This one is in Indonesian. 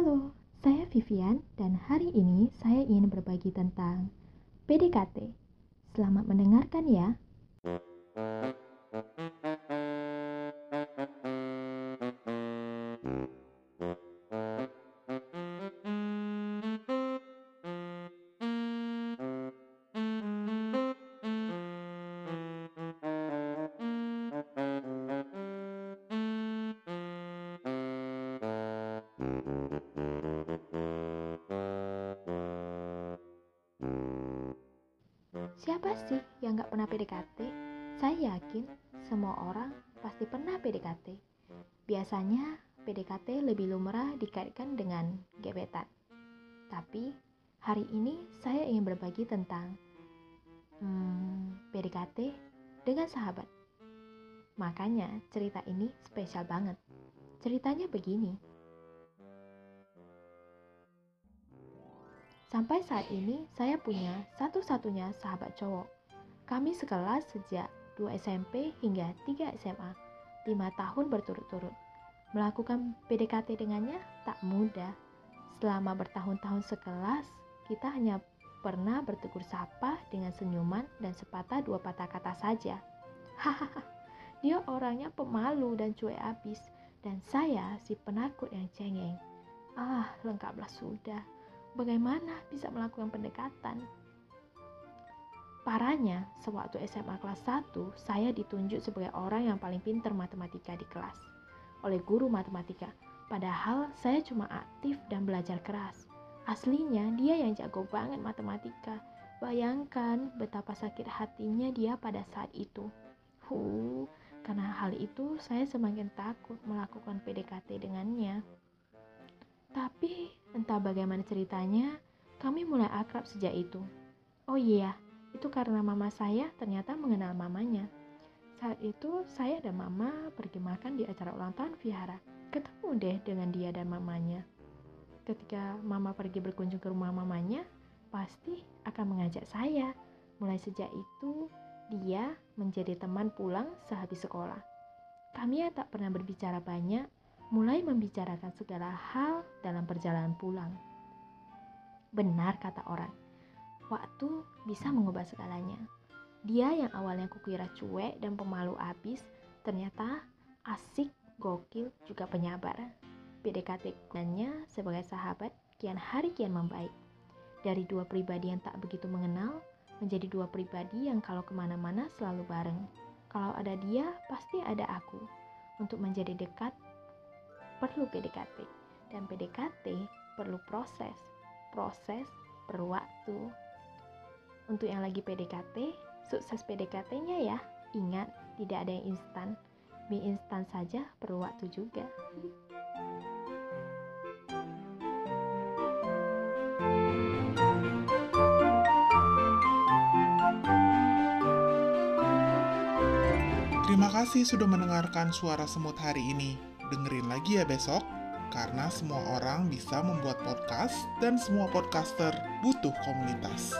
Halo, saya Vivian dan hari ini saya ingin berbagi tentang PDKT. Selamat mendengarkan ya. Siapa sih yang gak pernah PDKT? Saya yakin semua orang pasti pernah PDKT. Biasanya PDKT lebih lumrah dikaitkan dengan gebetan. Tapi hari ini saya ingin berbagi tentang hmm, PDKT dengan sahabat. Makanya cerita ini spesial banget. Ceritanya begini. Sampai saat ini, saya punya satu-satunya sahabat cowok. Kami sekelas sejak 2 SMP hingga 3 SMA, 5 tahun berturut-turut. Melakukan PDKT dengannya tak mudah. Selama bertahun-tahun sekelas, kita hanya pernah bertegur sapa dengan senyuman dan sepatah dua patah kata saja. Hahaha, dia orangnya pemalu dan cuek abis, dan saya si penakut yang cengeng. Ah, lengkaplah sudah bagaimana bisa melakukan pendekatan. Parahnya, sewaktu SMA kelas 1, saya ditunjuk sebagai orang yang paling pintar matematika di kelas oleh guru matematika. Padahal saya cuma aktif dan belajar keras. Aslinya dia yang jago banget matematika. Bayangkan betapa sakit hatinya dia pada saat itu. Huh, karena hal itu saya semakin takut melakukan PDKT dengannya. Tapi entah bagaimana ceritanya, kami mulai akrab sejak itu. Oh iya, itu karena mama saya ternyata mengenal mamanya. Saat itu saya dan mama pergi makan di acara ulang tahun Vihara. Ketemu deh dengan dia dan mamanya. Ketika mama pergi berkunjung ke rumah mamanya, pasti akan mengajak saya. Mulai sejak itu, dia menjadi teman pulang sehabis sekolah. Kami tak pernah berbicara banyak, mulai membicarakan segala hal dalam perjalanan pulang. Benar kata orang, waktu bisa mengubah segalanya. Dia yang awalnya kukira cuek dan pemalu abis, ternyata asik, gokil, juga penyabar. PDKT-nya sebagai sahabat kian hari kian membaik. Dari dua pribadi yang tak begitu mengenal, menjadi dua pribadi yang kalau ke mana-mana selalu bareng. Kalau ada dia, pasti ada aku. Untuk menjadi dekat, perlu PDKT dan PDKT perlu proses. Proses perlu waktu. Untuk yang lagi PDKT, sukses PDKT-nya ya. Ingat, tidak ada yang instan. Mie instan saja perlu waktu juga. Terima kasih sudah mendengarkan suara semut hari ini. Dengerin lagi ya besok, karena semua orang bisa membuat podcast dan semua podcaster butuh komunitas.